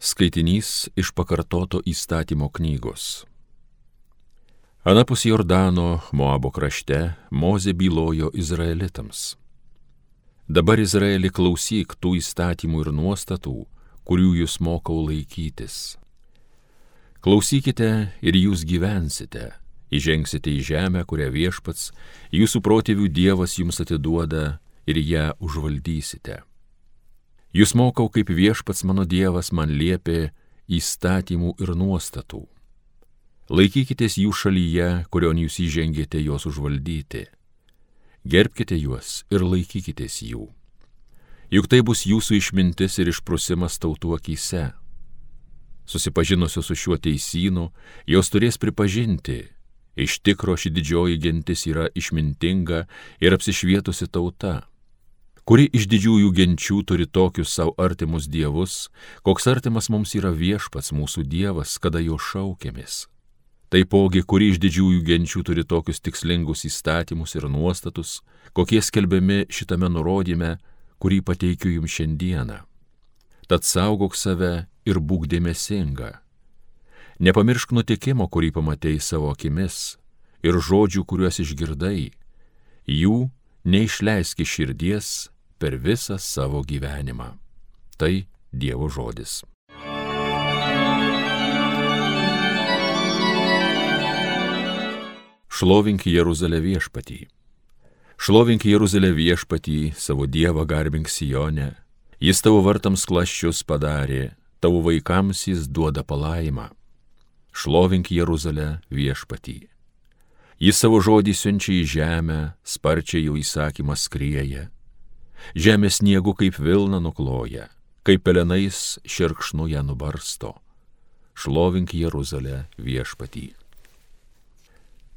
Skaitinys iš pakartoto įstatymo knygos. Anapus Jordano, Moabo krašte, Moze bylojo izraelitams. Dabar Izraeli klausyk tų įstatymų ir nuostatų, kurių jūs mokau laikytis. Klausykite ir jūs gyvensite, įžengsite į žemę, kurią viešpats, jūsų protėvių Dievas jums atiduoda ir ją užvaldysite Jūs mokau, kaip viešpats mano Dievas man liepė įstatymų ir nuostatų. Laikykitės jų šalyje, kurion jūs įžengėte juos užvaldyti. Gerbkite juos ir laikykitės jų. Juk tai bus jūsų išmintis ir išprusimas tautų akise. Susipažinusios su šiuo teisynu, jos turės pripažinti, iš tikro ši didžioji gentis yra išmintinga ir apsišvietusi tauta kuri iš didžiųjų genčių turi tokius savo artimus dievus, koks artimas mums yra viešpats mūsų dievas, kada jo šaukėmės. Taipogi, kuri iš didžiųjų genčių turi tokius tikslingus įstatymus ir nuostatus, kokie skelbiami šitame nurodyme, kurį pateikiu jums šiandieną. Tad saugok save ir būk dėmesinga. Nepamiršk nutikimo, kurį pamatėjai savo akimis, ir žodžių, kuriuos išgirdai. Jų neišleiski širdies per visą savo gyvenimą. Tai Dievo žodis. Šlovink Jeruzalę viešpatį. Šlovink Jeruzalę viešpatį, savo Dievą garbink Sijonę. Jis tavo vartams klaščius padarė, tavo vaikams jis duoda palaimą. Šlovink Jeruzalę viešpatį. Jis savo žodį siunčia į žemę, sparčiai jo įsakymas skrieja Žemė sniegu kaip Vilna nukloja, kaip pelenais širkšnu ją nubarsto. Šlovink Jeruzalę viešpatį.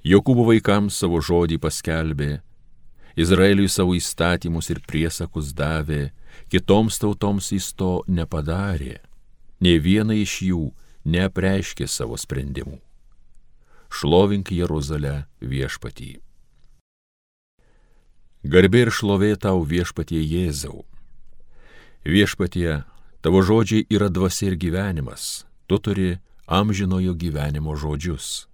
Jokūbo vaikams savo žodį paskelbė, Izraeliui savo įstatymus ir priesakus davė, kitoms tautoms jis to nepadarė, ne viena iš jų neapreiškė savo sprendimų. Šlovink Jeruzalę viešpatį. Garbė ir šlovė tau viešpatie Jėzau. Viešpatie, tavo žodžiai yra dvasia ir gyvenimas, tu turi amžinojo gyvenimo žodžius.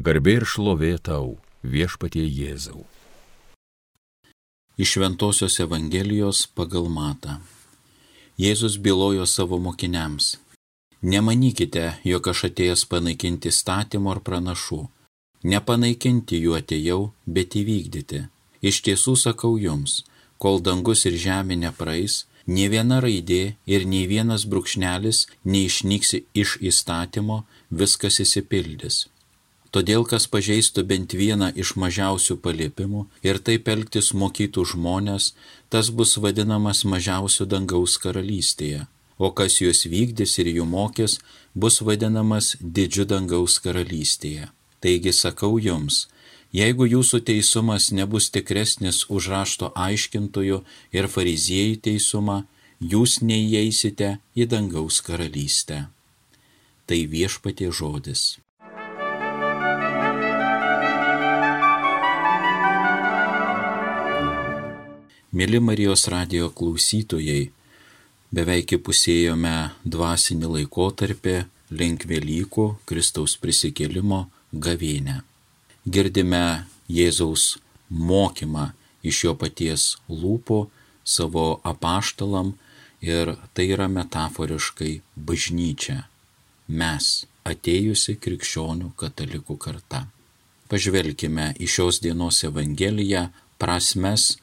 Garbė ir šlovė tau viešpatie Jėzau. Iš Ventosios Evangelijos pagal matą. Jėzus bylojo savo mokiniams. Nemanykite, jog aš atėjęs panaikinti statymo ar pranašų. Nepanaikinti jų atėjau, bet įvykdyti. Iš tiesų sakau jums, kol dangus ir žemė nepraeis, nei viena raidė ir nei vienas brūkšnelis neišnyks iš įstatymo, viskas įsipildys. Todėl, kas pažeistų bent vieną iš mažiausių paliepimų ir taip elgtis mokytų žmonės, tas bus vadinamas mažiausiu dangaus karalystėje, o kas juos vykdys ir jų mokės, bus vadinamas didžiu dangaus karalystėje. Taigi sakau jums, Jeigu jūsų teisumas nebus tikresnis už rašto aiškintojų ir fariziejų teisumą, jūs neįeisite į dangaus karalystę. Tai viešpatie žodis. Mėly Marijos radio klausytojai, beveik įpusėjome dvasinį laikotarpį link Velykų Kristaus prisikėlimo gavėnę girdime Jėzaus mokymą iš jo paties lūpų savo apaštalam ir tai yra metaforiškai bažnyčia. Mes atėjusi krikščionių katalikų karta. Pažvelkime į šios dienos Evangeliją, prasmes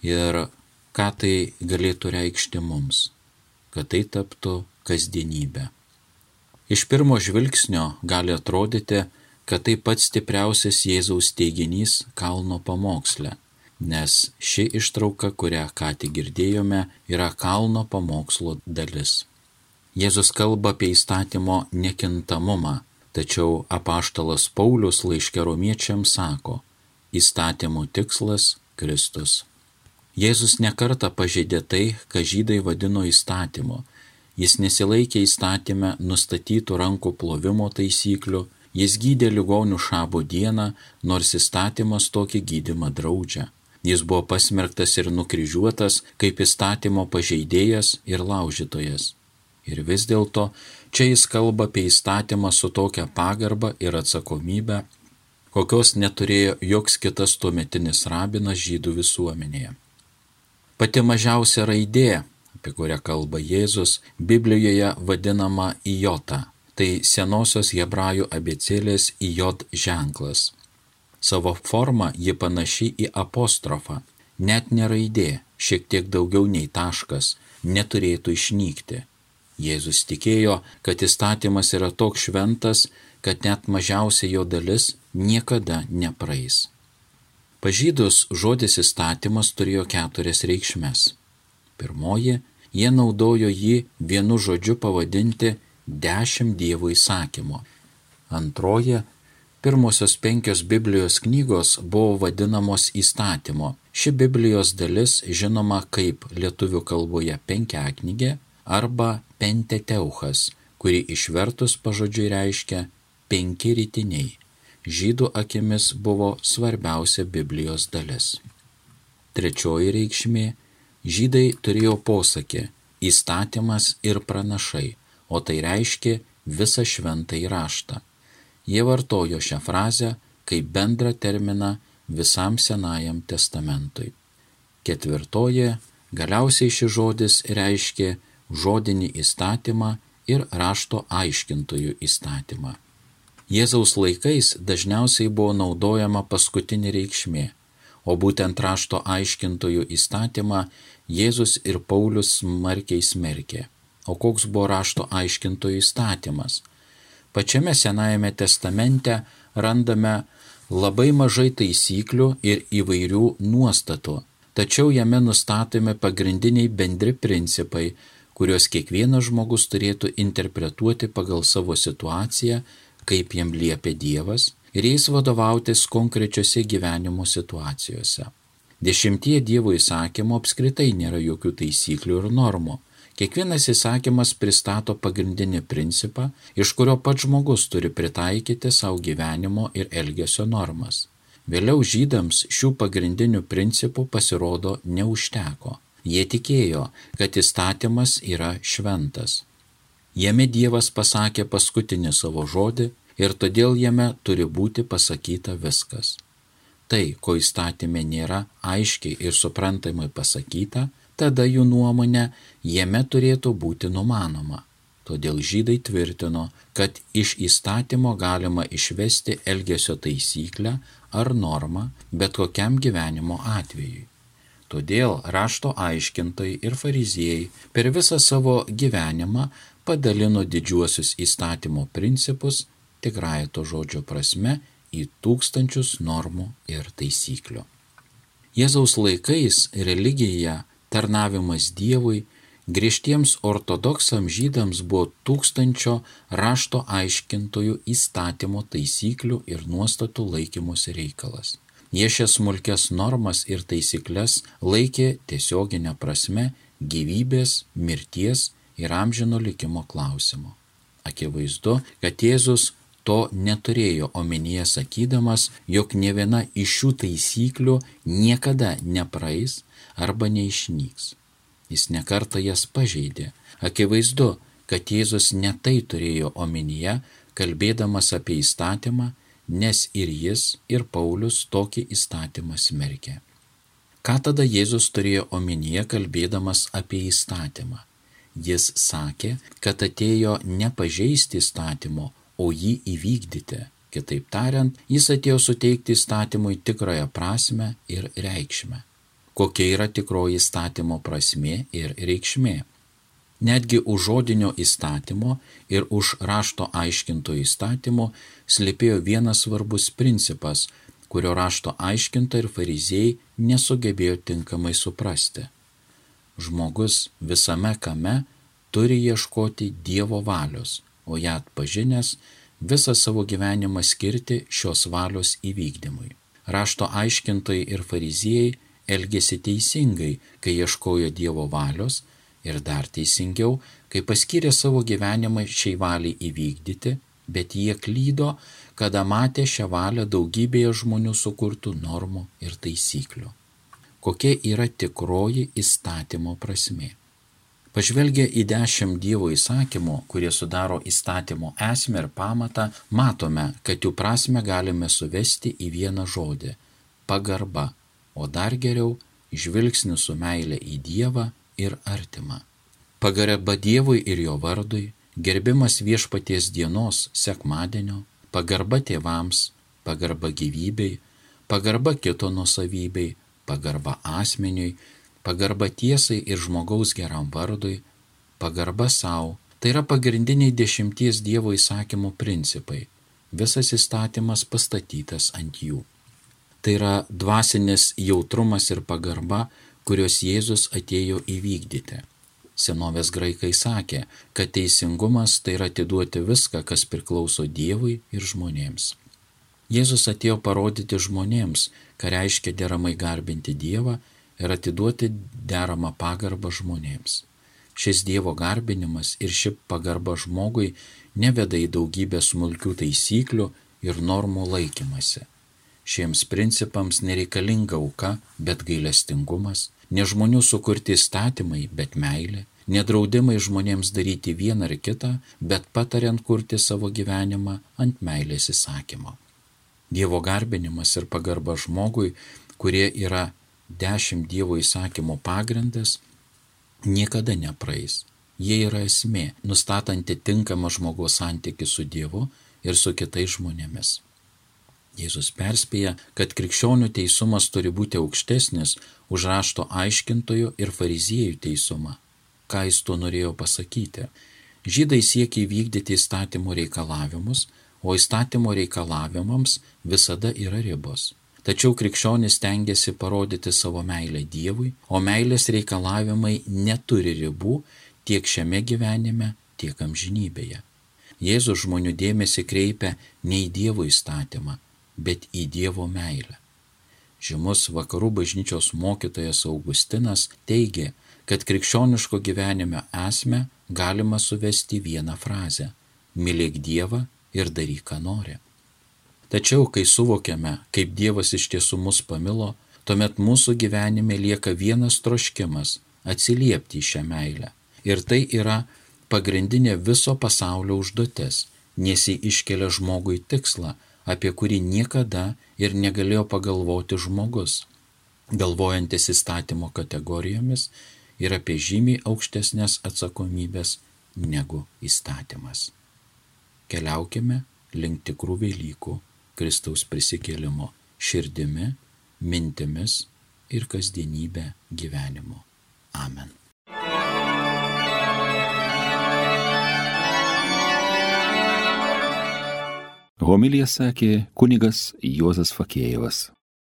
ir ką tai galėtų reikšti mums, kad tai taptų kasdienybė. Iš pirmo žvilgsnio gali atrodyti, kad tai pats stipriausias Jėzaus teiginys kalno pamoksle, nes ši ištrauka, kurią ką tik girdėjome, yra kalno pamokslo dalis. Jėzus kalba apie įstatymo nekintamumą, tačiau apaštalas Paulius laiškė romiečiams sako, įstatymo tikslas - Kristus. Jėzus nekarta pažeidė tai, ką žydai vadino įstatymu. Jis nesilaikė įstatymę nustatytų rankų plovimo taisyklių, Jis gydė ligonių šabo dieną, nors įstatymas tokį gydimą draudžia. Jis buvo pasmerktas ir nukryžiuotas kaip įstatymo pažeidėjas ir laužytojas. Ir vis dėlto čia jis kalba apie įstatymą su tokia pagarba ir atsakomybė, kokios neturėjo joks kitas tuometinis rabinas žydų visuomenėje. Pati mažiausia raidė, apie kurią kalba Jėzus, Biblijoje vadinama Ijota. Tai senosios hebrajų abecėlės Ijot ženklas. Savo formą ji panaši į apostrofą. Net neraidė, šiek tiek daugiau nei taškas, neturėtų išnykti. Jėzus tikėjo, kad įstatymas yra toks šventas, kad net mažiausia jo dalis niekada nepraeis. Pažydus žodis įstatymas turėjo keturias reikšmes. Pirmoji, jie naudojo jį vienu žodžiu pavadinti dešimt Dievo įsakymo. Antroji, pirmosios penkios Biblijos knygos buvo vadinamos įstatymo. Ši Biblijos dalis žinoma kaip lietuvių kalboje penkiaknygė arba penteteuchas, kuri išvertus pažodžiui reiškia penki rytiniai. Žydų akimis buvo svarbiausia Biblijos dalis. Trečioji reikšmė - žydai turėjo posakį - įstatymas ir pranašai, o tai reiškia visą šventą įraštą. Jie vartojo šią frazę kaip bendrą terminą visam Senajam testamentui. Ketvirtoji - galiausiai šis žodis reiškia žodinį įstatymą ir rašto aiškintojų įstatymą. Jėzaus laikais dažniausiai buvo naudojama paskutinė reikšmė, o būtent rašto aiškintojų įstatymą Jėzus ir Paulius smarkiai smerkė. O koks buvo rašto aiškintojų įstatymas? Pačiame Senajame testamente randame labai mažai taisyklių ir įvairių nuostatų, tačiau jame nustatomi pagrindiniai bendri principai, kuriuos kiekvienas žmogus turėtų interpretuoti pagal savo situaciją, kaip jam liepia Dievas, ir jais vadovautis konkrečiose gyvenimo situacijose. Dešimtie Dievo įsakymų apskritai nėra jokių taisyklių ir normų. Kiekvienas įsakymas pristato pagrindinį principą, iš kurio pats žmogus turi pritaikyti savo gyvenimo ir elgesio normas. Vėliau žydams šių pagrindinių principų pasirodo neužteko. Jie tikėjo, kad įstatymas yra šventas. Jame Dievas pasakė paskutinį savo žodį ir todėl jame turi būti pasakyta viskas. Tai, ko įstatymė nėra aiškiai ir suprantamai pasakyta, tada jų nuomonė jame turėtų būti numanoma. Todėl žydai tvirtino, kad iš įstatymo galima išvesti elgesio taisyklę ar normą bet kokiam gyvenimo atvejui. Todėl rašto aiškintojai ir fariziejai per visą savo gyvenimą padalino didžiuosius įstatymo principus tikrąją to žodžio prasme į tūkstančius normų ir taisyklių. Jėzaus laikais religija, tarnavimas Dievui, griežtiems ortodoksams žydams buvo tūkstančio rašto aiškintojų įstatymo taisyklių ir nuostatų laikymosi reikalas. Jie šias smulkės normas ir taisyklės laikė tiesioginę prasme gyvybės, mirties ir amžino likimo klausimu. Akivaizdu, kad Jėzus to neturėjo omenyje sakydamas, jog ne viena iš šių taisyklių niekada nepraeis arba neišnyks. Jis nekarta jas pažeidė. Akivaizdu, kad Jėzus netai turėjo omenyje, kalbėdamas apie įstatymą nes ir jis, ir Paulius tokį įstatymą smerkė. Ką tada Jėzus turėjo omenyje kalbėdamas apie įstatymą? Jis sakė, kad atėjo ne pažeisti įstatymo, o jį įvykdyti. Kitaip tariant, jis atėjo suteikti įstatymui tikrąją prasme ir reikšmę. Kokia yra tikroji įstatymo prasme ir reikšmė? Netgi už žodinio įstatymo ir už rašto aiškinto įstatymo slėpėjo vienas svarbus principas, kurio rašto aiškinta ir fariziejai nesugebėjo tinkamai suprasti. Žmogus visame kame turi ieškoti Dievo valios, o ją atpažinęs visą savo gyvenimą skirti šios valios įvykdymui. Rašto aiškintojai ir fariziejai elgėsi teisingai, kai ieškojo Dievo valios, ir dar teisingiau, kai paskyrė savo gyvenimą šiai valiai įvykdyti, bet jie klydo, kada matė šią valią daugybėje žmonių sukurtų normų ir taisyklių. Kokia yra tikroji įstatymo prasme? Pažvelgę į dešimt Dievo įsakymų, kurie sudaro įstatymo esmę ir pamatą, matome, kad jų prasme galime suvesti į vieną žodį - pagarba, o dar geriau - žvilgsnis su meilė į Dievą ir artimą. Pagarba Dievui ir jo vardui, gerbimas viešpaties dienos sekmadienio, pagarba tėvams, pagarba gyvybei, pagarba kito nusavybei, pagarba asmeniui, pagarba tiesai ir žmogaus geram vardui, pagarba savo. Tai yra pagrindiniai dešimties Dievo įsakymų principai. Visas įstatymas pastatytas ant jų. Tai yra dvasinis jautrumas ir pagarba, kurios Jėzus atėjo įvykdyti. Senovės graikai sakė, kad teisingumas tai yra atiduoti viską, kas priklauso Dievui ir žmonėms. Jėzus atėjo parodyti žmonėms, ką reiškia deramai garbinti Dievą ir atiduoti deramą pagarbą žmonėms. Šis Dievo garbinimas ir ši pagarba žmogui neveda į daugybę smulkių taisyklių ir normų laikymasi. Šiems principams nereikalinga auka, bet gailestingumas, ne žmonių sukurti įstatymai, bet meilė, nedraudimai žmonėms daryti vieną ar kitą, bet patariant kurti savo gyvenimą ant meilės įsakymo. Dievo garbinimas ir pagarba žmogui, kurie yra dešimt Dievo įsakymų pagrindas, niekada nepraeis. Jie yra esmė, nustatanti tinkamą žmogaus santykių su Dievu ir su kitais žmonėmis. Jėzus perspėja, kad krikščionių teisumas turi būti aukštesnis už rašto aiškintojų ir fariziejų teisumą. Ką jis tuo norėjo pasakyti? Žydai siekia įvykdyti įstatymo reikalavimus, o įstatymo reikalavimams visada yra ribos. Tačiau krikščionis tengiasi parodyti savo meilę Dievui, o meilės reikalavimai neturi ribų tiek šiame gyvenime, tiek amžinybėje. Jėzus žmonių dėmesį kreipia ne į Dievo įstatymą, bet į Dievo meilę. Žymus vakarų bažnyčios mokytojas Augustinas teigė, kad krikščioniško gyvenime esmę galima suvesti vieną frazę - mylėk Dievą ir daryk, ką nori. Tačiau, kai suvokiame, kaip Dievas iš tiesų mus pamilo, tuomet mūsų gyvenime lieka vienas troškimas - atsiliepti į šią meilę. Ir tai yra pagrindinė viso pasaulio užduotis, nes jį iškelia žmogui tikslą apie kurį niekada ir negalėjo pagalvoti žmogus, galvojantis įstatymo kategorijomis ir apie žymiai aukštesnės atsakomybės negu įstatymas. Keliaukime link tikrų Velykų Kristaus prisikėlimo širdimi, mintimis ir kasdienybę gyvenimu. Amen. Homilija sakė kunigas Juozas Fakėjevas.